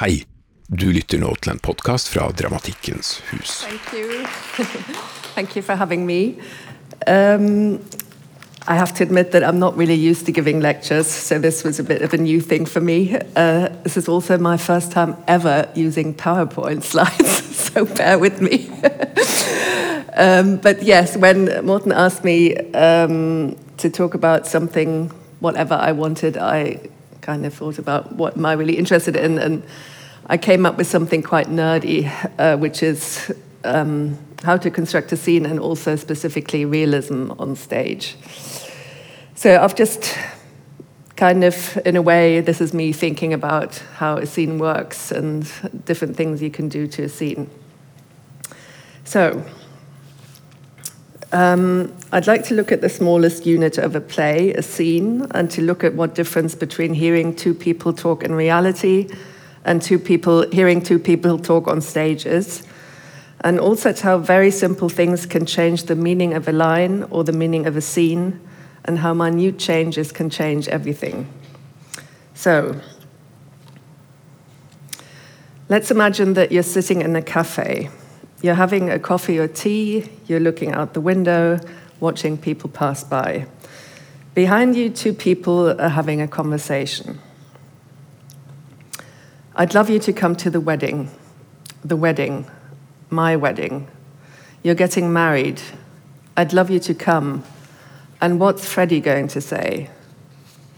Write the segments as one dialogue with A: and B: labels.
A: Hei, du lytter nå til en podkast fra Dramatikkens hus.
B: Thank you. Thank you for having me. Um, I have to admit that I'm not really used to giving lectures, so this was a bit of a new thing for me. Uh, this is also my first time ever using PowerPoint slides, so bear with me. um, but yes, when Morten asked me um, to talk about something, whatever I wanted, I kind of thought about what am I really interested in, and I came up with something quite nerdy, uh, which is um, how to construct a scene and also specifically realism on stage. So I've just kind of, in a way, this is me thinking about how a scene works and different things you can do to a scene. So, um, I'd like to look at the smallest unit of a play, a scene, and to look at what difference between hearing two people talk in reality and two people hearing two people talk on stages, and also at how very simple things can change the meaning of a line or the meaning of a scene, and how minute changes can change everything. So, let's imagine that you're sitting in a cafe. You're having a coffee or tea, you're looking out the window, watching people pass by. Behind you, two people are having a conversation. I'd love you to come to the wedding. The wedding. My wedding. You're getting married. I'd love you to come. And what's Freddie going to say?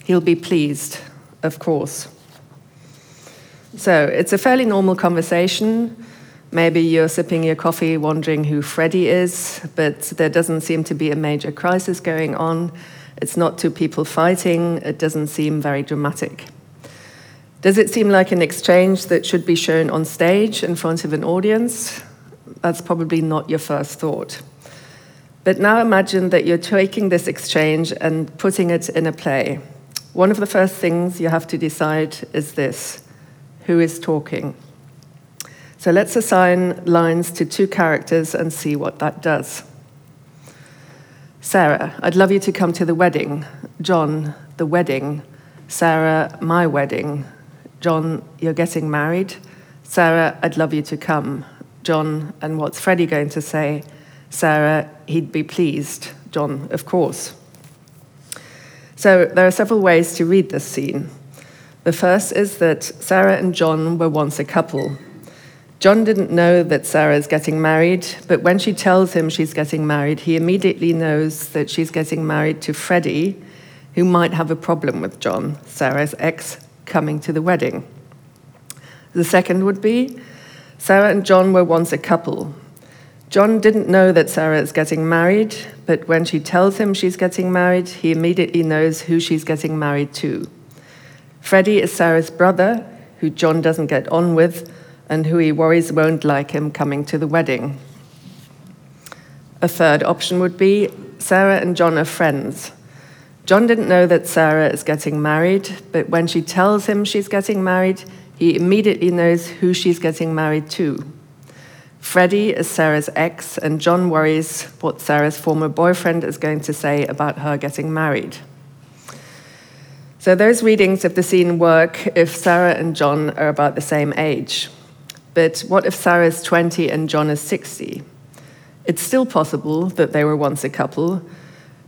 B: He'll be pleased, of course. So it's a fairly normal conversation. Maybe you're sipping your coffee wondering who Freddie is, but there doesn't seem to be a major crisis going on. It's not two people fighting. It doesn't seem very dramatic. Does it seem like an exchange that should be shown on stage in front of an audience? That's probably not your first thought. But now imagine that you're taking this exchange and putting it in a play. One of the first things you have to decide is this who is talking? So let's assign lines to two characters and see what that does. Sarah, I'd love you to come to the wedding. John, the wedding. Sarah, my wedding. John, you're getting married. Sarah, I'd love you to come. John, and what's Freddie going to say? Sarah, he'd be pleased. John, of course. So there are several ways to read this scene. The first is that Sarah and John were once a couple. John didn't know that Sarah is getting married, but when she tells him she's getting married, he immediately knows that she's getting married to Freddie, who might have a problem with John, Sarah's ex coming to the wedding. The second would be Sarah and John were once a couple. John didn't know that Sarah is getting married, but when she tells him she's getting married, he immediately knows who she's getting married to. Freddie is Sarah's brother, who John doesn't get on with, and who he worries won't like him coming to the wedding. A third option would be Sarah and John are friends. John didn't know that Sarah is getting married, but when she tells him she's getting married, he immediately knows who she's getting married to. Freddie is Sarah's ex, and John worries what Sarah's former boyfriend is going to say about her getting married. So, those readings of the scene work if Sarah and John are about the same age. But what if Sarah is 20 and John is 60? It's still possible that they were once a couple,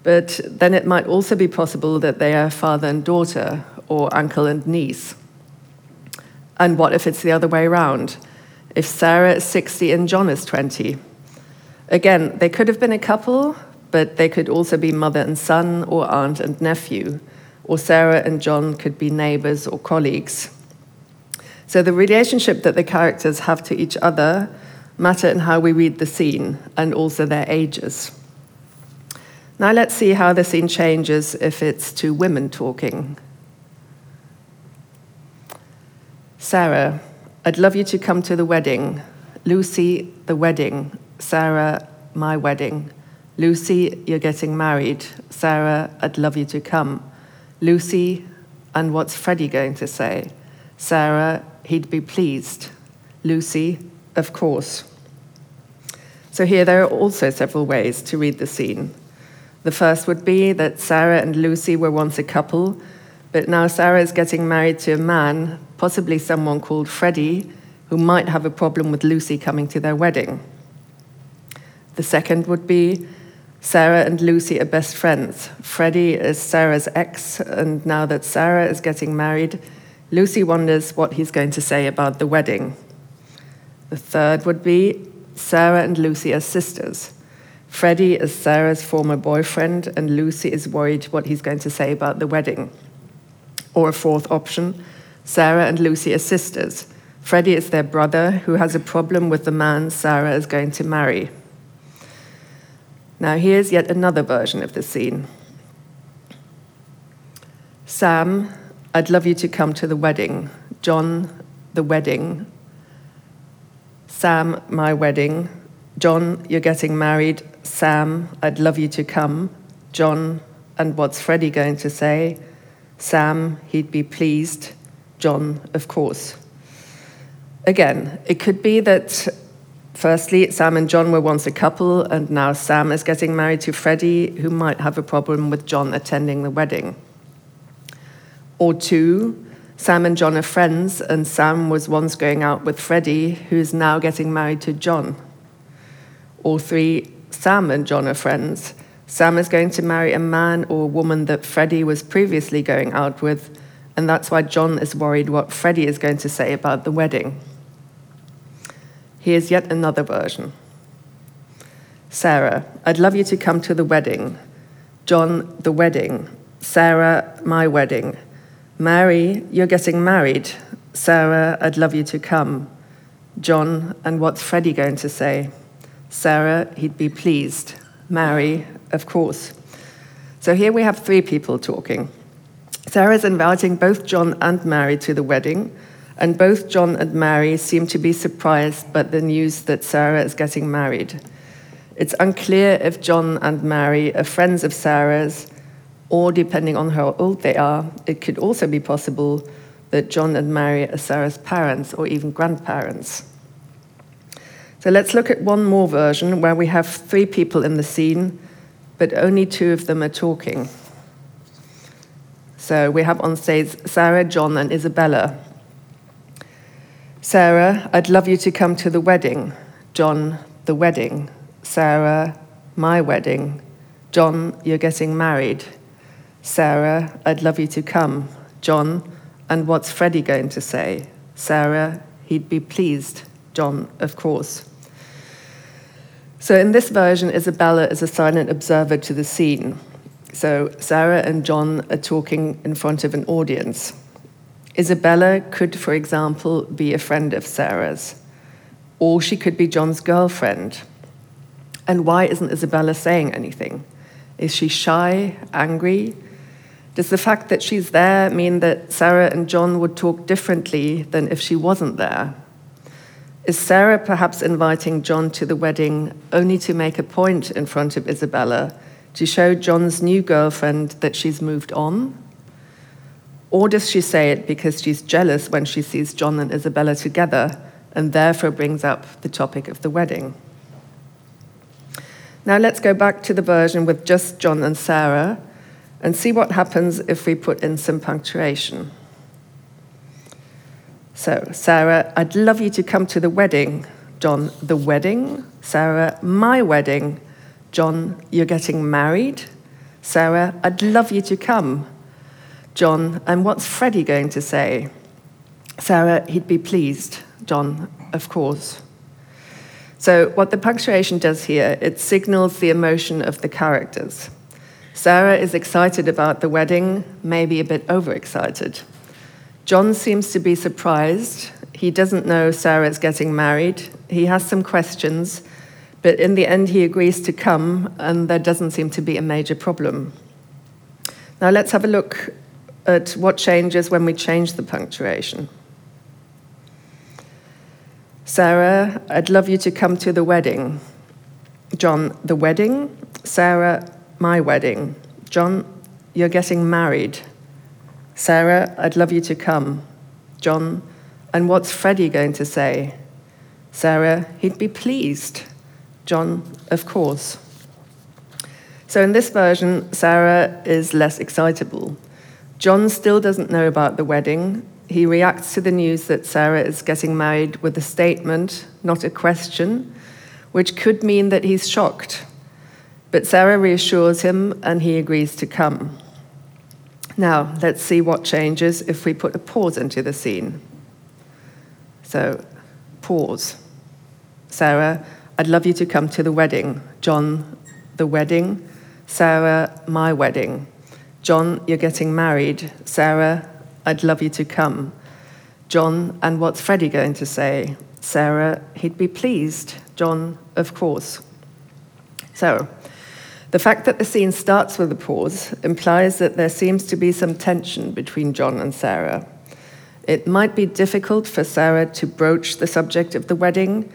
B: but then it might also be possible that they are father and daughter, or uncle and niece. And what if it's the other way around? If Sarah is 60 and John is 20? Again, they could have been a couple, but they could also be mother and son, or aunt and nephew, or Sarah and John could be neighbors or colleagues. So the relationship that the characters have to each other matter in how we read the scene and also their ages. Now let's see how the scene changes if it's two women talking. Sarah, I'd love you to come to the wedding. Lucy, the wedding. Sarah, my wedding. Lucy, you're getting married. Sarah, I'd love you to come. Lucy, and what's Freddie going to say? Sarah, he'd be pleased. Lucy, of course. So here there are also several ways to read the scene. The first would be that Sarah and Lucy were once a couple, But now Sarah is getting married to a man, possibly someone called Freddie, who might have a problem with Lucy coming to their wedding. The second would be Sarah and Lucy are best friends. Freddie is Sarah's ex, and now that Sarah is getting married, Lucy wonders what he's going to say about the wedding. The third would be Sarah and Lucy are sisters. Freddie is Sarah's former boyfriend, and Lucy is worried what he's going to say about the wedding. Or a fourth option Sarah and Lucy are sisters. Freddie is their brother who has a problem with the man Sarah is going to marry. Now, here's yet another version of the scene. Sam, I'd love you to come to the wedding. John, the wedding. Sam, my wedding. John, you're getting married. Sam, I'd love you to come. John, and what's Freddie going to say? Sam, he'd be pleased. John, of course. Again, it could be that firstly, Sam and John were once a couple, and now Sam is getting married to Freddie, who might have a problem with John attending the wedding. Or two, Sam and John are friends, and Sam was once going out with Freddie, who's now getting married to John. Or three, Sam and John are friends. Sam is going to marry a man or a woman that Freddie was previously going out with, and that's why John is worried what Freddie is going to say about the wedding. Here's yet another version Sarah, I'd love you to come to the wedding. John, the wedding. Sarah, my wedding. Mary, you're getting married. Sarah, I'd love you to come. John, and what's Freddie going to say? Sarah, he'd be pleased. Mary, of course. So here we have three people talking. Sarah's inviting both John and Mary to the wedding, and both John and Mary seem to be surprised by the news that Sarah is getting married. It's unclear if John and Mary are friends of Sarah's, or depending on how old they are, it could also be possible that John and Mary are Sarah's parents or even grandparents. So let's look at one more version where we have three people in the scene, but only two of them are talking. So we have on stage Sarah, John, and Isabella. Sarah, I'd love you to come to the wedding. John, the wedding. Sarah, my wedding. John, you're getting married. Sarah, I'd love you to come. John, and what's Freddie going to say? Sarah, he'd be pleased. John, of course. So in this version, Isabella is a silent observer to the scene. So Sarah and John are talking in front of an audience. Isabella could, for example, be a friend of Sarah's, or she could be John's girlfriend. And why isn't Isabella saying anything? Is she shy, angry? Does the fact that she's there mean that Sarah and John would talk differently than if she wasn't there? Is Sarah perhaps inviting John to the wedding only to make a point in front of Isabella to show John's new girlfriend that she's moved on? Or does she say it because she's jealous when she sees John and Isabella together and therefore brings up the topic of the wedding? Now let's go back to the version with just John and Sarah and see what happens if we put in some punctuation. So, Sarah, I'd love you to come to the wedding. John, the wedding. Sarah, my wedding. John, you're getting married. Sarah, I'd love you to come. John, and what's Freddie going to say? Sarah, he'd be pleased. John, of course. So, what the punctuation does here, it signals the emotion of the characters. Sarah is excited about the wedding, maybe a bit overexcited. John seems to be surprised. He doesn't know Sarah is getting married. He has some questions, but in the end, he agrees to come, and there doesn't seem to be a major problem. Now, let's have a look at what changes when we change the punctuation. Sarah, I'd love you to come to the wedding. John, the wedding. Sarah, my wedding. John, you're getting married. Sarah, I'd love you to come. John, and what's Freddie going to say? Sarah, he'd be pleased. John, of course. So in this version, Sarah is less excitable. John still doesn't know about the wedding. He reacts to the news that Sarah is getting married with a statement, not a question, which could mean that he's shocked. But Sarah reassures him and he agrees to come. Now, let's see what changes if we put a pause into the scene. So, pause. Sarah, I'd love you to come to the wedding. John, the wedding. Sarah, my wedding. John, you're getting married. Sarah, I'd love you to come. John, and what's Freddie going to say? Sarah, he'd be pleased. John, of course. So, the fact that the scene starts with a pause implies that there seems to be some tension between John and Sarah. It might be difficult for Sarah to broach the subject of the wedding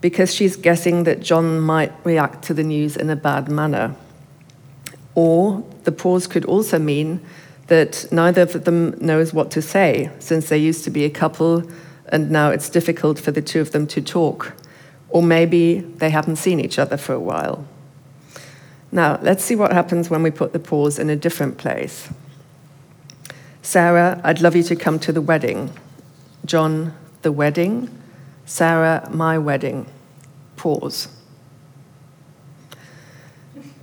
B: because she's guessing that John might react to the news in a bad manner. Or the pause could also mean that neither of them knows what to say, since they used to be a couple and now it's difficult for the two of them to talk. Or maybe they haven't seen each other for a while. Now, let's see what happens when we put the pause in a different place. Sarah, I'd love you to come to the wedding. John, the wedding. Sarah, my wedding. Pause.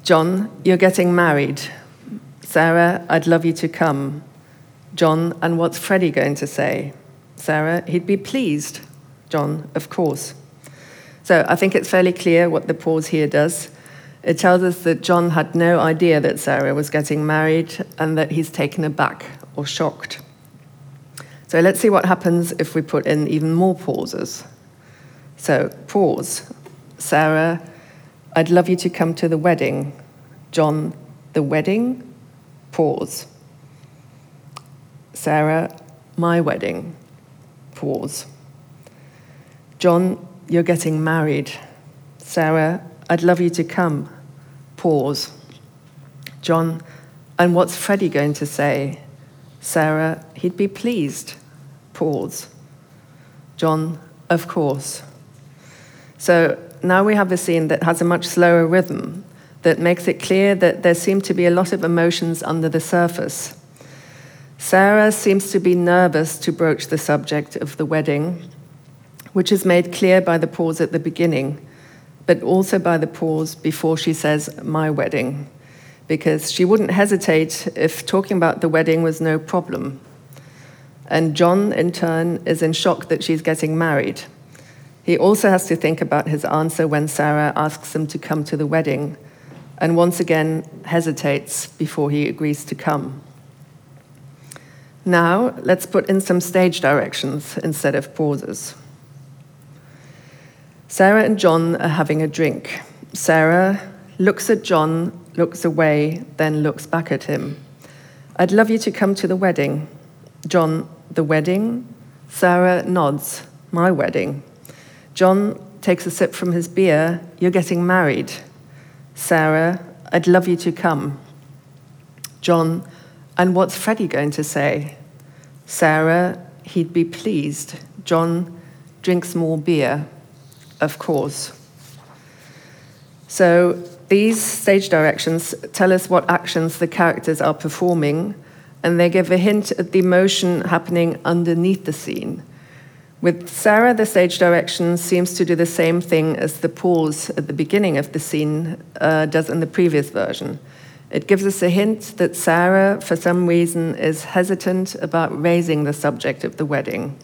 B: John, you're getting married. Sarah, I'd love you to come. John, and what's Freddie going to say? Sarah, he'd be pleased. John, of course. So I think it's fairly clear what the pause here does. It tells us that John had no idea that Sarah was getting married and that he's taken aback or shocked. So let's see what happens if we put in even more pauses. So, pause. Sarah, I'd love you to come to the wedding. John, the wedding? Pause. Sarah, my wedding. Pause. John, you're getting married. Sarah, I'd love you to come. Pause. John, and what's Freddie going to say? Sarah, he'd be pleased. Pause. John, of course. So now we have a scene that has a much slower rhythm that makes it clear that there seem to be a lot of emotions under the surface. Sarah seems to be nervous to broach the subject of the wedding, which is made clear by the pause at the beginning, but also by the pause before she says, My wedding, because she wouldn't hesitate if talking about the wedding was no problem. And John, in turn, is in shock that she's getting married. He also has to think about his answer when Sarah asks him to come to the wedding, and once again hesitates before he agrees to come. Now, let's put in some stage directions instead of pauses. Sarah and John are having a drink. Sarah looks at John, looks away, then looks back at him. I'd love you to come to the wedding. John, the wedding? Sarah nods, my wedding. John takes a sip from his beer. You're getting married. Sarah, I'd love you to come. John, and what's Freddie going to say? Sarah, he'd be pleased. John drinks more beer, of course. So these stage directions tell us what actions the characters are performing, and they give a hint at the emotion happening underneath the scene. With Sarah, the stage direction seems to do the same thing as the pause at the beginning of the scene uh, does in the previous version. It gives us a hint that Sarah, for some reason, is hesitant about raising the subject of the wedding.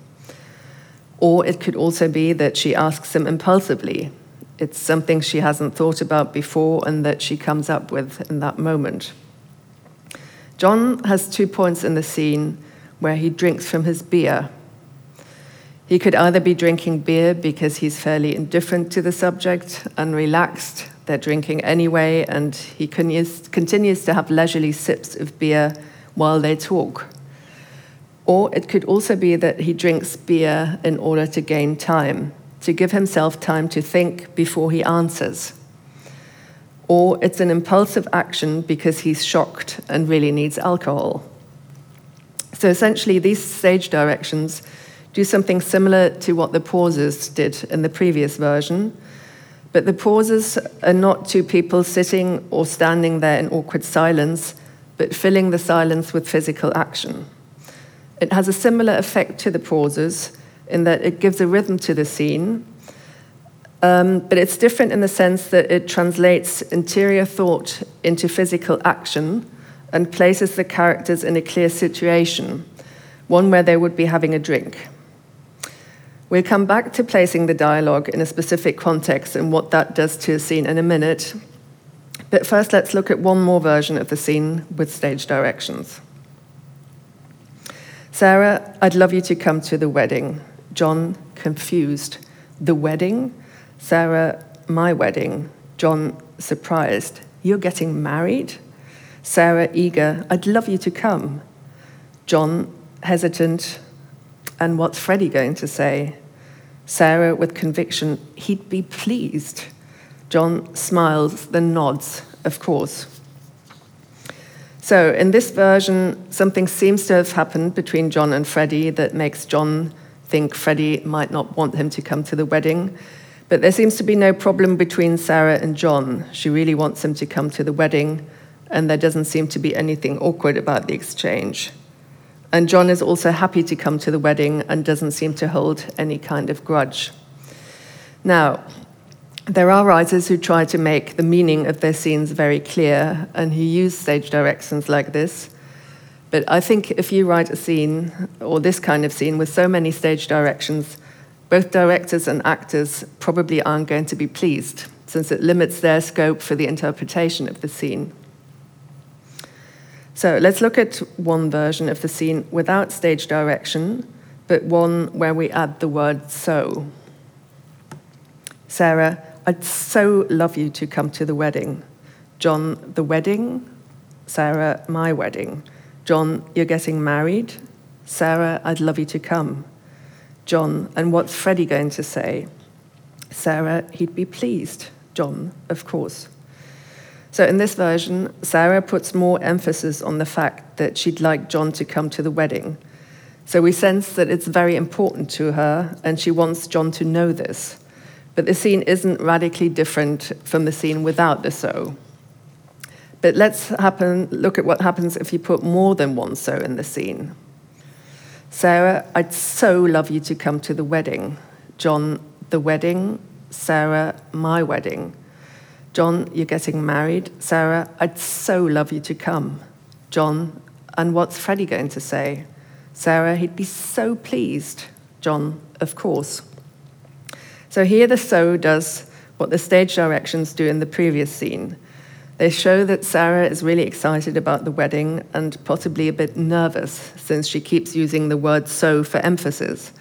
B: Or it could also be that she asks him impulsively. It's something she hasn't thought about before and that she comes up with in that moment. John has two points in the scene where he drinks from his beer he could either be drinking beer because he's fairly indifferent to the subject and relaxed, they're drinking anyway, and he continues to have leisurely sips of beer while they talk. Or it could also be that he drinks beer in order to gain time, to give himself time to think before he answers. Or it's an impulsive action because he's shocked and really needs alcohol. So essentially, these stage directions do something similar to what the pauses did in the previous version. But the pauses are not two people sitting or standing there in awkward silence, but filling the silence with physical action. It has a similar effect to the pauses in that it gives a rhythm to the scene, um, but it's different in the sense that it translates interior thought into physical action and places the characters in a clear situation, one where they would be having a drink. We'll come back to placing the dialogue in a specific context and what that does to a scene in a minute. But first, let's look at one more version of the scene with stage directions. Sarah, I'd love you to come to the wedding. John, confused. The wedding? Sarah, my wedding. John, surprised. You're getting married? Sarah, eager. I'd love you to come. John, hesitant. And what's Freddie going to say? Sarah, with conviction, he'd be pleased. John smiles, then nods, of course. So, in this version, something seems to have happened between John and Freddie that makes John think Freddie might not want him to come to the wedding. But there seems to be no problem between Sarah and John. She really wants him to come to the wedding, and there doesn't seem to be anything awkward about the exchange. And John is also happy to come to the wedding and doesn't seem to hold any kind of grudge. Now, there are writers who try to make the meaning of their scenes very clear and who use stage directions like this. But I think if you write a scene, or this kind of scene, with so many stage directions, both directors and actors probably aren't going to be pleased, since it limits their scope for the interpretation of the scene. So let's look at one version of the scene without stage direction, but one where we add the word so. Sarah, I'd so love you to come to the wedding. John, the wedding? Sarah, my wedding. John, you're getting married? Sarah, I'd love you to come. John, and what's Freddie going to say? Sarah, he'd be pleased. John, of course. So in this version, Sarah puts more emphasis on the fact that she'd like John to come to the wedding. So we sense that it's very important to her and she wants John to know this. But the scene isn't radically different from the scene without the so. But let's happen, look at what happens if you put more than one so in the scene. Sarah, I'd so love you to come to the wedding. John, the wedding. Sarah, my wedding. John, you're getting married. Sarah, I'd so love you to come. John, and what's Freddie going to say? Sarah, he'd be so pleased. John, of course. So here the so does what the stage directions do in the previous scene. They show that Sarah is really excited about the wedding and possibly a bit nervous since she keeps using the word so for emphasis.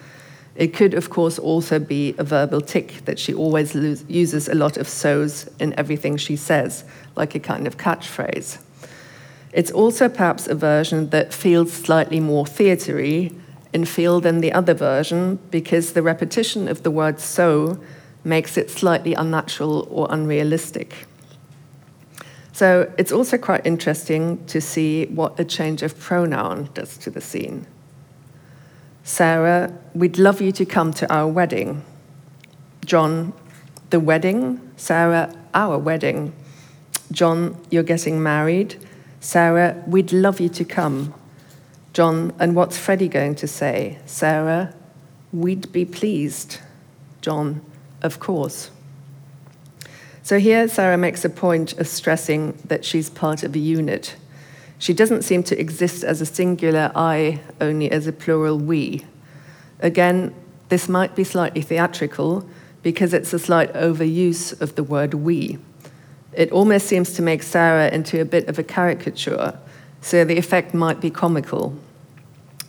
B: It could, of course, also be a verbal tic that she always uses a lot of so's in everything she says, like a kind of catchphrase. It's also perhaps a version that feels slightly more theatery in feel than the other version because the repetition of the word so makes it slightly unnatural or unrealistic. So it's also quite interesting to see what a change of pronoun does to the scene. Sarah, we'd love you to come to our wedding. John, the wedding. Sarah, our wedding. John, you're getting married. Sarah, we'd love you to come. John, and what's Freddie going to say? Sarah, we'd be pleased. John, of course. So here, Sarah makes a point of stressing that she's part of a unit she doesn't seem to exist as a singular I, only as a plural we. Again, this might be slightly theatrical because it's a slight overuse of the word we. It almost seems to make Sarah into a bit of a caricature, so the effect might be comical.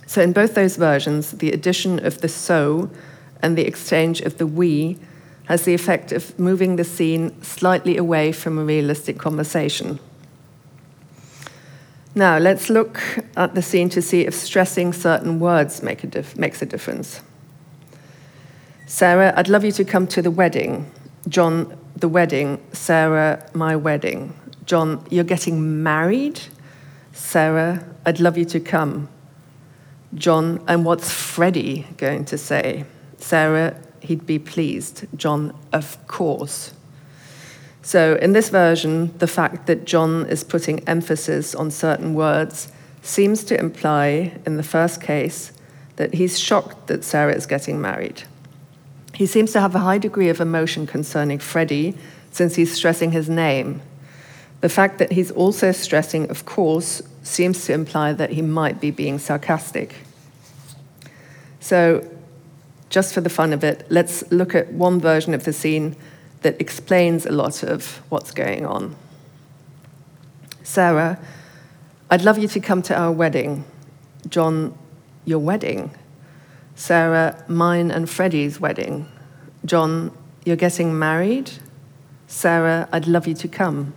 B: So, in both those versions, the addition of the so and the exchange of the we has the effect of moving the scene slightly away from a realistic conversation. Now, let's look at the scene to see if stressing certain words make a makes a difference. Sarah, I'd love you to come to the wedding. John, the wedding. Sarah, my wedding. John, you're getting married? Sarah, I'd love you to come. John, and what's Freddie going to say? Sarah, he'd be pleased. John, of course. So, in this version, the fact that John is putting emphasis on certain words seems to imply, in the first case, that he's shocked that Sarah is getting married. He seems to have a high degree of emotion concerning Freddie, since he's stressing his name. The fact that he's also stressing, of course, seems to imply that he might be being sarcastic. So, just for the fun of it, let's look at one version of the scene that explains a lot of what's going on. Sarah, I'd love you to come to our wedding. John, your wedding. Sarah, mine and Freddie's wedding. John, you're getting married? Sarah, I'd love you to come.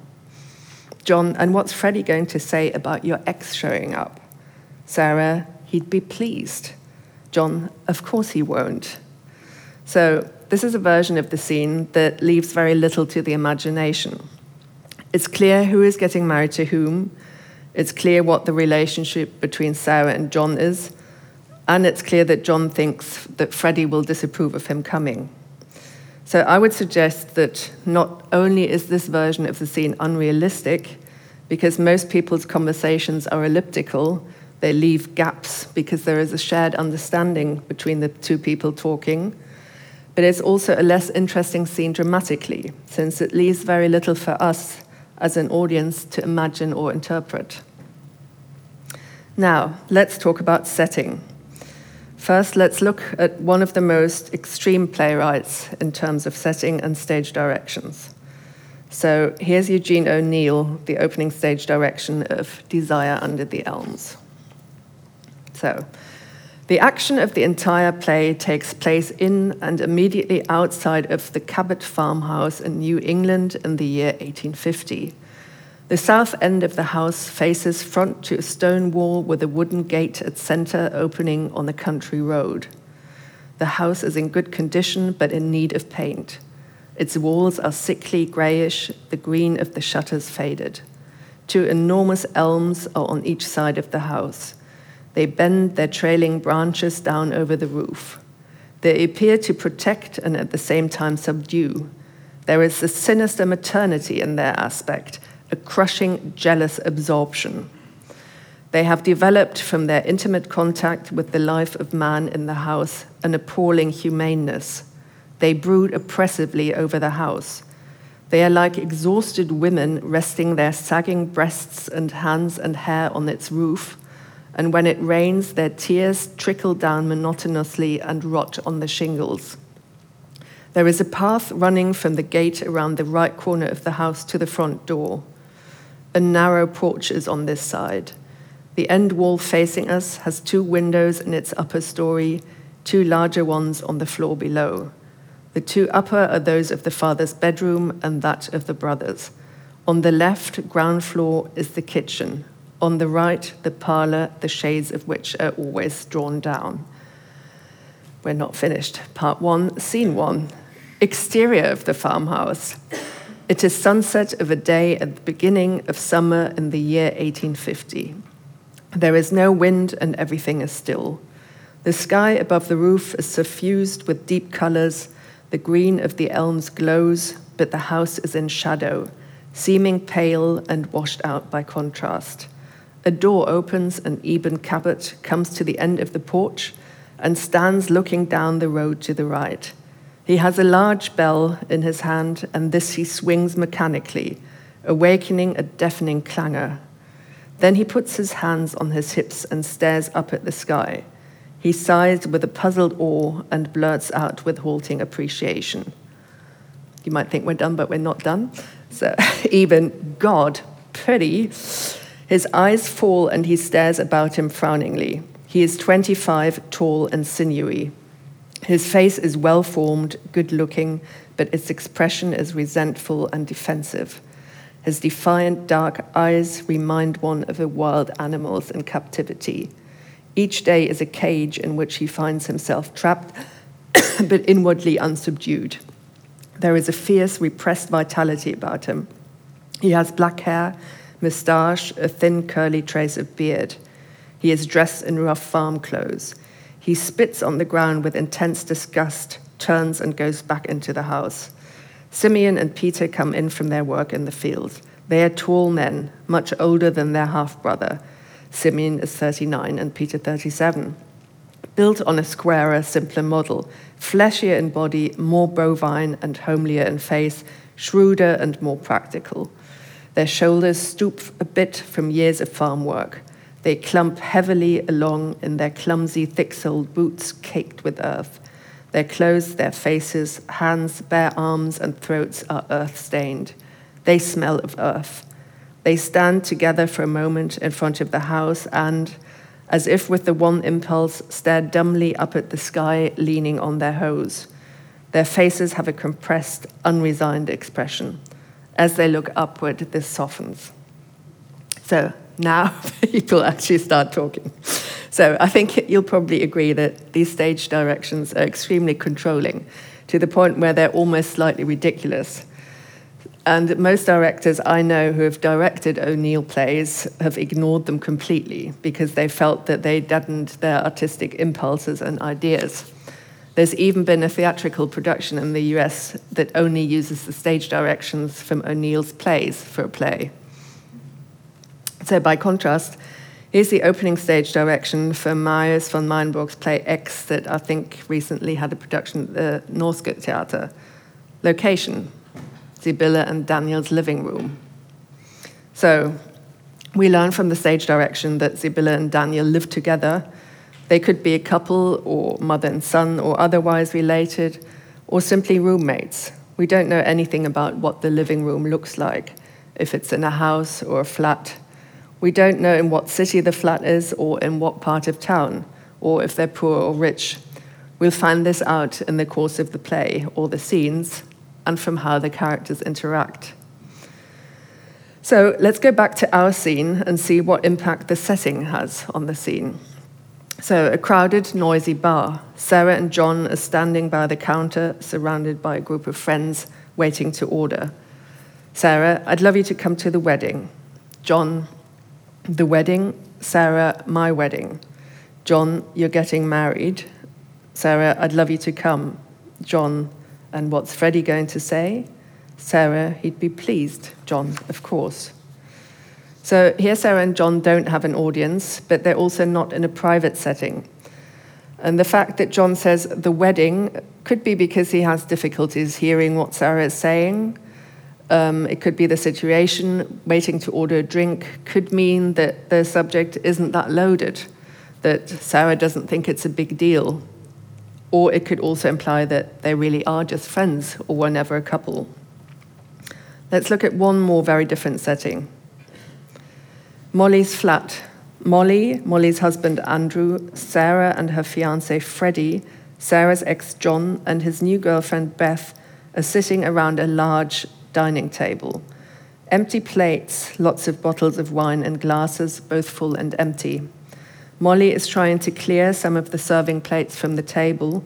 B: John, and what's Freddie going to say about your ex showing up? Sarah, he'd be pleased. John, of course he won't. So this is a version of the scene that leaves very little to the imagination. It's clear who is getting married to whom, it's clear what the relationship between Sarah and John is, and it's clear that John thinks that Freddie will disapprove of him coming. So I would suggest that not only is this version of the scene unrealistic, because most people's conversations are elliptical, they leave gaps because there is a shared understanding between the two people talking but it's also a less interesting scene dramatically, since it leaves very little for us as an audience to imagine or interpret. Now, let's talk about setting. First, let's look at one of the most extreme playwrights in terms of setting and stage directions. So here's Eugene O'Neill, the opening stage direction of Desire Under the Elms. So, the action of the entire play takes place in and immediately outside of the Cabot farmhouse in New England in the year 1850. The south end of the house faces front to a stone wall with a wooden gate at center opening on the country road. The house is in good condition but in need of paint. Its walls are sickly grayish, the green of the shutters faded. Two enormous elms are on each side of the house. They bend their trailing branches down over the roof. They appear to protect and at the same time subdue. There is a sinister maternity in their aspect, a crushing, jealous absorption. They have developed from their intimate contact with the life of man in the house an appalling humaneness. They brood oppressively over the house. They are like exhausted women resting their sagging breasts and hands and hair on its roof and when it rains, their tears trickle down monotonously and rot on the shingles. There is a path running from the gate around the right corner of the house to the front door. A narrow porch is on this side. The end wall facing us has two windows in its upper story, two larger ones on the floor below. The two upper are those of the father's bedroom and that of the brothers. On the left, ground floor, is the kitchen, on the right, the parlour, the shades of which are always drawn down. We're not finished. Part one, scene one. Exterior of the farmhouse. It is sunset of a day at the beginning of summer in the year 1850. There is no wind and everything is still. The sky above the roof is suffused with deep colors. The green of the elms glows, but the house is in shadow, seeming pale and washed out by contrast. A door opens, and Eben Cabot comes to the end of the porch and stands looking down the road to the right. He has a large bell in his hand, and this he swings mechanically, awakening a deafening clangor. Then he puts his hands on his hips and stares up at the sky. He sighs with a puzzled awe and blurts out with halting appreciation. You might think we're done, but we're not done. So, even God, pretty. His eyes fall and he stares about him frowningly. He is 25, tall and sinewy. His face is well formed, good looking, but its expression is resentful and defensive. His defiant dark eyes remind one of the wild animals in captivity. Each day is a cage in which he finds himself trapped, but inwardly unsubdued. There is a fierce, repressed vitality about him. He has black hair moustache, a thin curly trace of beard. He is dressed in rough farm clothes. He spits on the ground with intense disgust, turns and goes back into the house. Simeon and Peter come in from their work in the field. They are tall men, much older than their half brother. Simeon is 39 and Peter 37. Built on a squarer, simpler model, fleshier in body, more bovine and homelier in face, shrewder and more practical. Their shoulders stoop a bit from years of farm work. They clump heavily along in their clumsy, thick soled boots caked with earth. Their clothes, their faces, hands, bare arms, and throats are earth stained. They smell of earth. They stand together for a moment in front of the house and, as if with the one impulse, stare dumbly up at the sky, leaning on their hoes. Their faces have a compressed, unresigned expression. As they look upward, this softens. So now people actually start talking. So I think you'll probably agree that these stage directions are extremely controlling to the point where they're almost slightly ridiculous. And most directors I know who have directed O'Neill plays have ignored them completely because they felt that they deadened their artistic impulses and ideas. There's even been a theatrical production in the US that only uses the stage directions from O'Neill's plays for a play. So, by contrast, here's the opening stage direction for Marius von Mayenburg's play X that I think recently had a production at the Norske Theater. Location Sibylle and Daniel's living room. So, we learn from the stage direction that Sibylle and Daniel live together they could be a couple, or mother and son, or otherwise related, or simply roommates. We don't know anything about what the living room looks like, if it's in a house or a flat. We don't know in what city the flat is, or in what part of town, or if they're poor or rich. We'll find this out in the course of the play, or the scenes, and from how the characters interact. So let's go back to our scene and see what impact the setting has on the scene. So, a crowded, noisy bar. Sarah and John are standing by the counter, surrounded by a group of friends waiting to order. Sarah, I'd love you to come to the wedding. John, the wedding. Sarah, my wedding. John, you're getting married. Sarah, I'd love you to come. John, and what's Freddie going to say? Sarah, he'd be pleased. John, of course. So here, Sarah and John don't have an audience, but they're also not in a private setting. And the fact that John says the wedding could be because he has difficulties hearing what Sarah is saying. Um, it could be the situation, waiting to order a drink, could mean that the subject isn't that loaded, that Sarah doesn't think it's a big deal. Or it could also imply that they really are just friends or were never a couple. Let's look at one more very different setting. Molly's flat. Molly, Molly's husband Andrew, Sarah and her fiance Freddie, Sarah's ex John, and his new girlfriend Beth are sitting around a large dining table. Empty plates, lots of bottles of wine and glasses, both full and empty. Molly is trying to clear some of the serving plates from the table.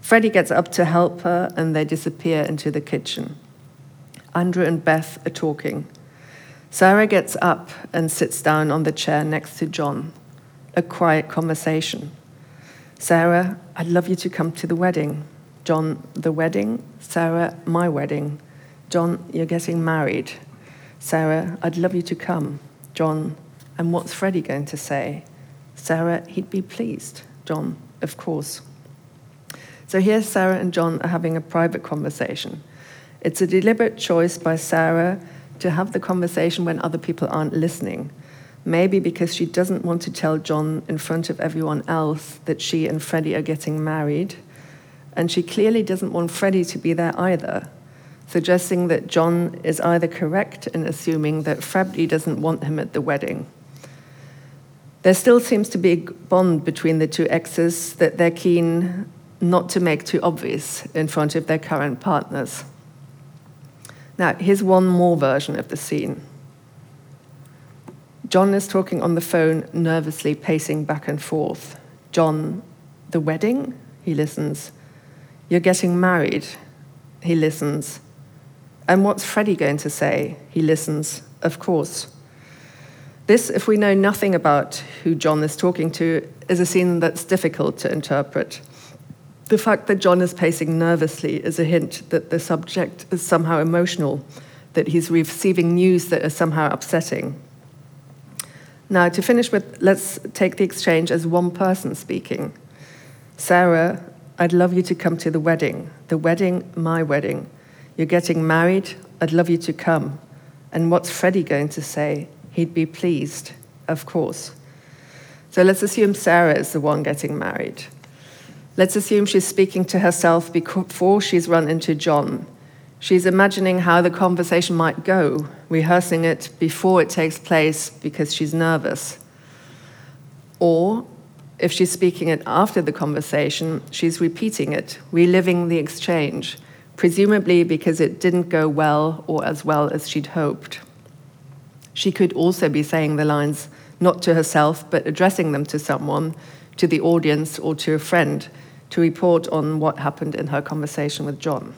B: Freddie gets up to help her, and they disappear into the kitchen. Andrew and Beth are talking. Sarah gets up and sits down on the chair next to John. A quiet conversation. Sarah, I'd love you to come to the wedding. John, the wedding. Sarah, my wedding. John, you're getting married. Sarah, I'd love you to come. John, and what's Freddie going to say? Sarah, he'd be pleased. John, of course. So here, Sarah and John are having a private conversation. It's a deliberate choice by Sarah to have the conversation when other people aren't listening. Maybe because she doesn't want to tell John in front of everyone else that she and Freddie are getting married. And she clearly doesn't want Freddie to be there either, suggesting that John is either correct in assuming that Freddie doesn't want him at the wedding. There still seems to be a bond between the two exes that they're keen not to make too obvious in front of their current partners. Now, here's one more version of the scene. John is talking on the phone, nervously pacing back and forth. John, the wedding? He listens. You're getting married? He listens. And what's Freddie going to say? He listens, of course. This, if we know nothing about who John is talking to, is a scene that's difficult to interpret. The fact that John is pacing nervously is a hint that the subject is somehow emotional, that he's receiving news that is somehow upsetting. Now, to finish with, let's take the exchange as one person speaking. Sarah, I'd love you to come to the wedding. The wedding, my wedding. You're getting married. I'd love you to come. And what's Freddie going to say? He'd be pleased, of course. So let's assume Sarah is the one getting married. Let's assume she's speaking to herself before she's run into John. She's imagining how the conversation might go, rehearsing it before it takes place because she's nervous. Or, if she's speaking it after the conversation, she's repeating it, reliving the exchange, presumably because it didn't go well or as well as she'd hoped. She could also be saying the lines not to herself, but addressing them to someone, to the audience, or to a friend to report on what happened in her conversation with John.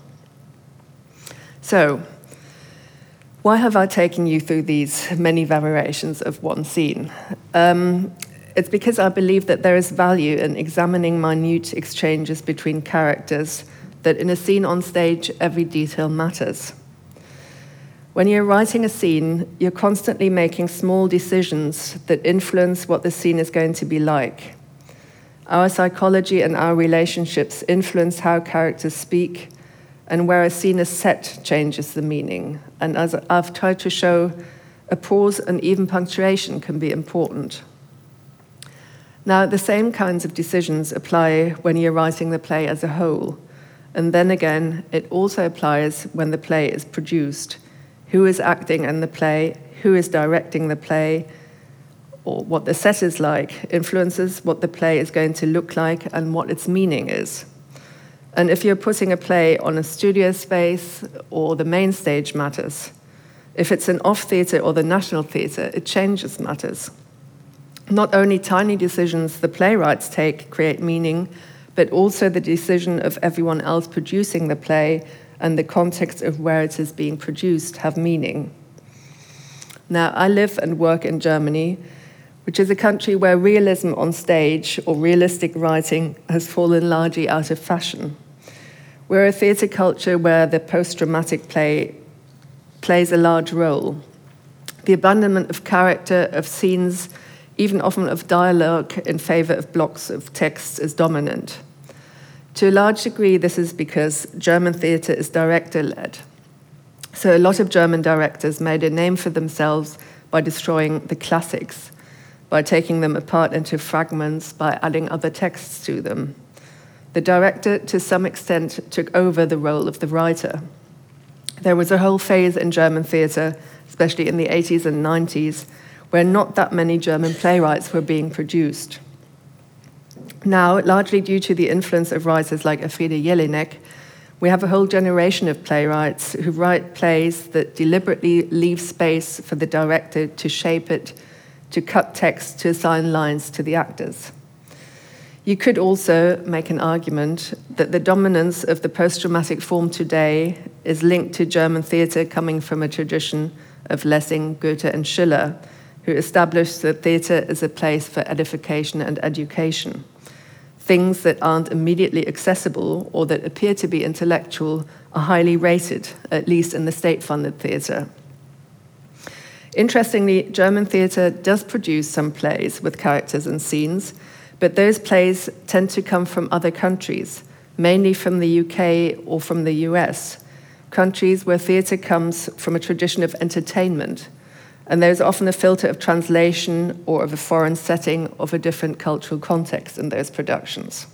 B: So, why have I taken you through these many variations of one scene? Um, it's because I believe that there is value in examining minute exchanges between characters, that in a scene on stage, every detail matters. When you're writing a scene, you're constantly making small decisions that influence what the scene is going to be like. Our psychology and our relationships influence how characters speak, and where a scene is set changes the meaning. And as I've tried to show, a pause and even punctuation can be important. Now, the same kinds of decisions apply when you're writing the play as a whole. And then again, it also applies when the play is produced who is acting in the play, who is directing the play, or what the set is like, influences what the play is going to look like and what its meaning is. And if you're putting a play on a studio space or the main stage matters. If it's an off theatre or the National Theatre, it changes matters. Not only tiny decisions the playwrights take create meaning, but also the decision of everyone else producing the play and the context of where it is being produced have meaning. Now, I live and work in Germany, which is a country where realism on stage or realistic writing has fallen largely out of fashion. We're a theatre culture where the post dramatic play plays a large role. The abandonment of character, of scenes, even often of dialogue in favour of blocks of text is dominant. To a large degree, this is because German theatre is director led. So, a lot of German directors made a name for themselves by destroying the classics, by taking them apart into fragments, by adding other texts to them. The director, to some extent, took over the role of the writer. There was a whole phase in German theatre, especially in the 80s and 90s, where not that many German playwrights were being produced. Now, largely due to the influence of writers like Elfriede Jelinek, we have a whole generation of playwrights who write plays that deliberately leave space for the director to shape it, to cut text, to assign lines to the actors. You could also make an argument that the dominance of the post dramatic form today is linked to German theatre coming from a tradition of Lessing, Goethe, and Schiller, who established that theatre is a place for edification and education things that aren't immediately accessible or that appear to be intellectual are highly rated, at least in the state funded theatre. Interestingly, German theatre does produce some plays with characters and scenes, but those plays tend to come from other countries, mainly from the UK or from the US, countries where theatre comes from a tradition of entertainment and there's often a filter of translation or of a foreign setting of a different cultural context in those productions.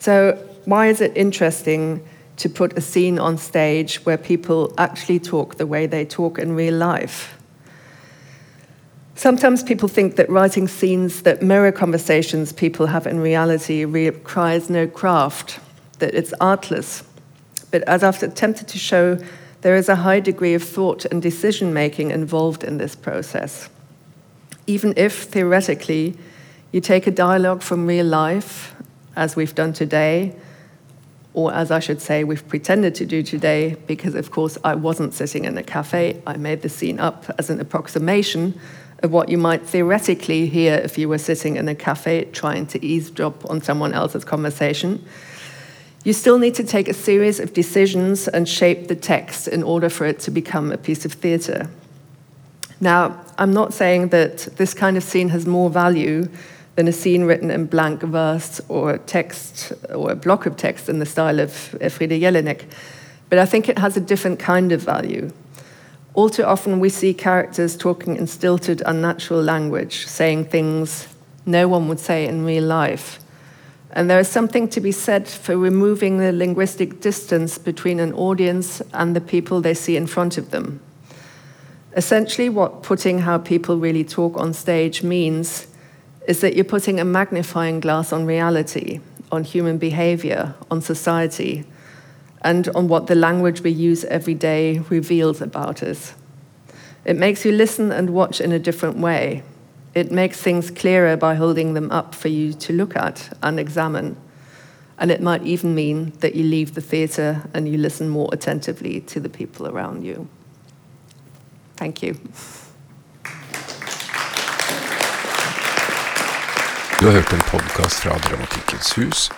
B: So, why is it interesting to put a scene on stage where people actually talk the way they talk in real life? Sometimes people think that writing scenes that mirror conversations people have in reality requires no craft, that it's artless. But as I've attempted to show, there is a high degree of thought and decision making involved in this process. Even if, theoretically, you take a dialogue from real life, as we've done today, or as I should say, we've pretended to do today, because of course I wasn't sitting in a cafe, I made the scene up as an approximation, of what you might theoretically hear if you were sitting in a cafe trying to eavesdrop on someone else's conversation. You still need to take a series of decisions and shape the text in order for it to become a piece of theatre. Now, I'm not saying that this kind of scene has more value than a scene written in blank verse or text or a block of text in the style of Elfriede Jelinek, but I think it has a different kind of value. All too often, we see characters talking in stilted, unnatural language, saying things no one would say in real life. And there is something to be said for removing the linguistic distance between an audience and the people they see in front of them. Essentially, what putting how people really talk on stage means is that you're putting a magnifying glass on reality, on human behavior, on society, and on what the language we use every day reveals about us. It makes you listen and watch in a different way. It makes things clearer by holding them up for you to look at and examine. And it might even mean that you leave the theatre and you listen more attentively to the people around you. Thank you.
A: Du har hørt en podkast fra Dramatikkens hus.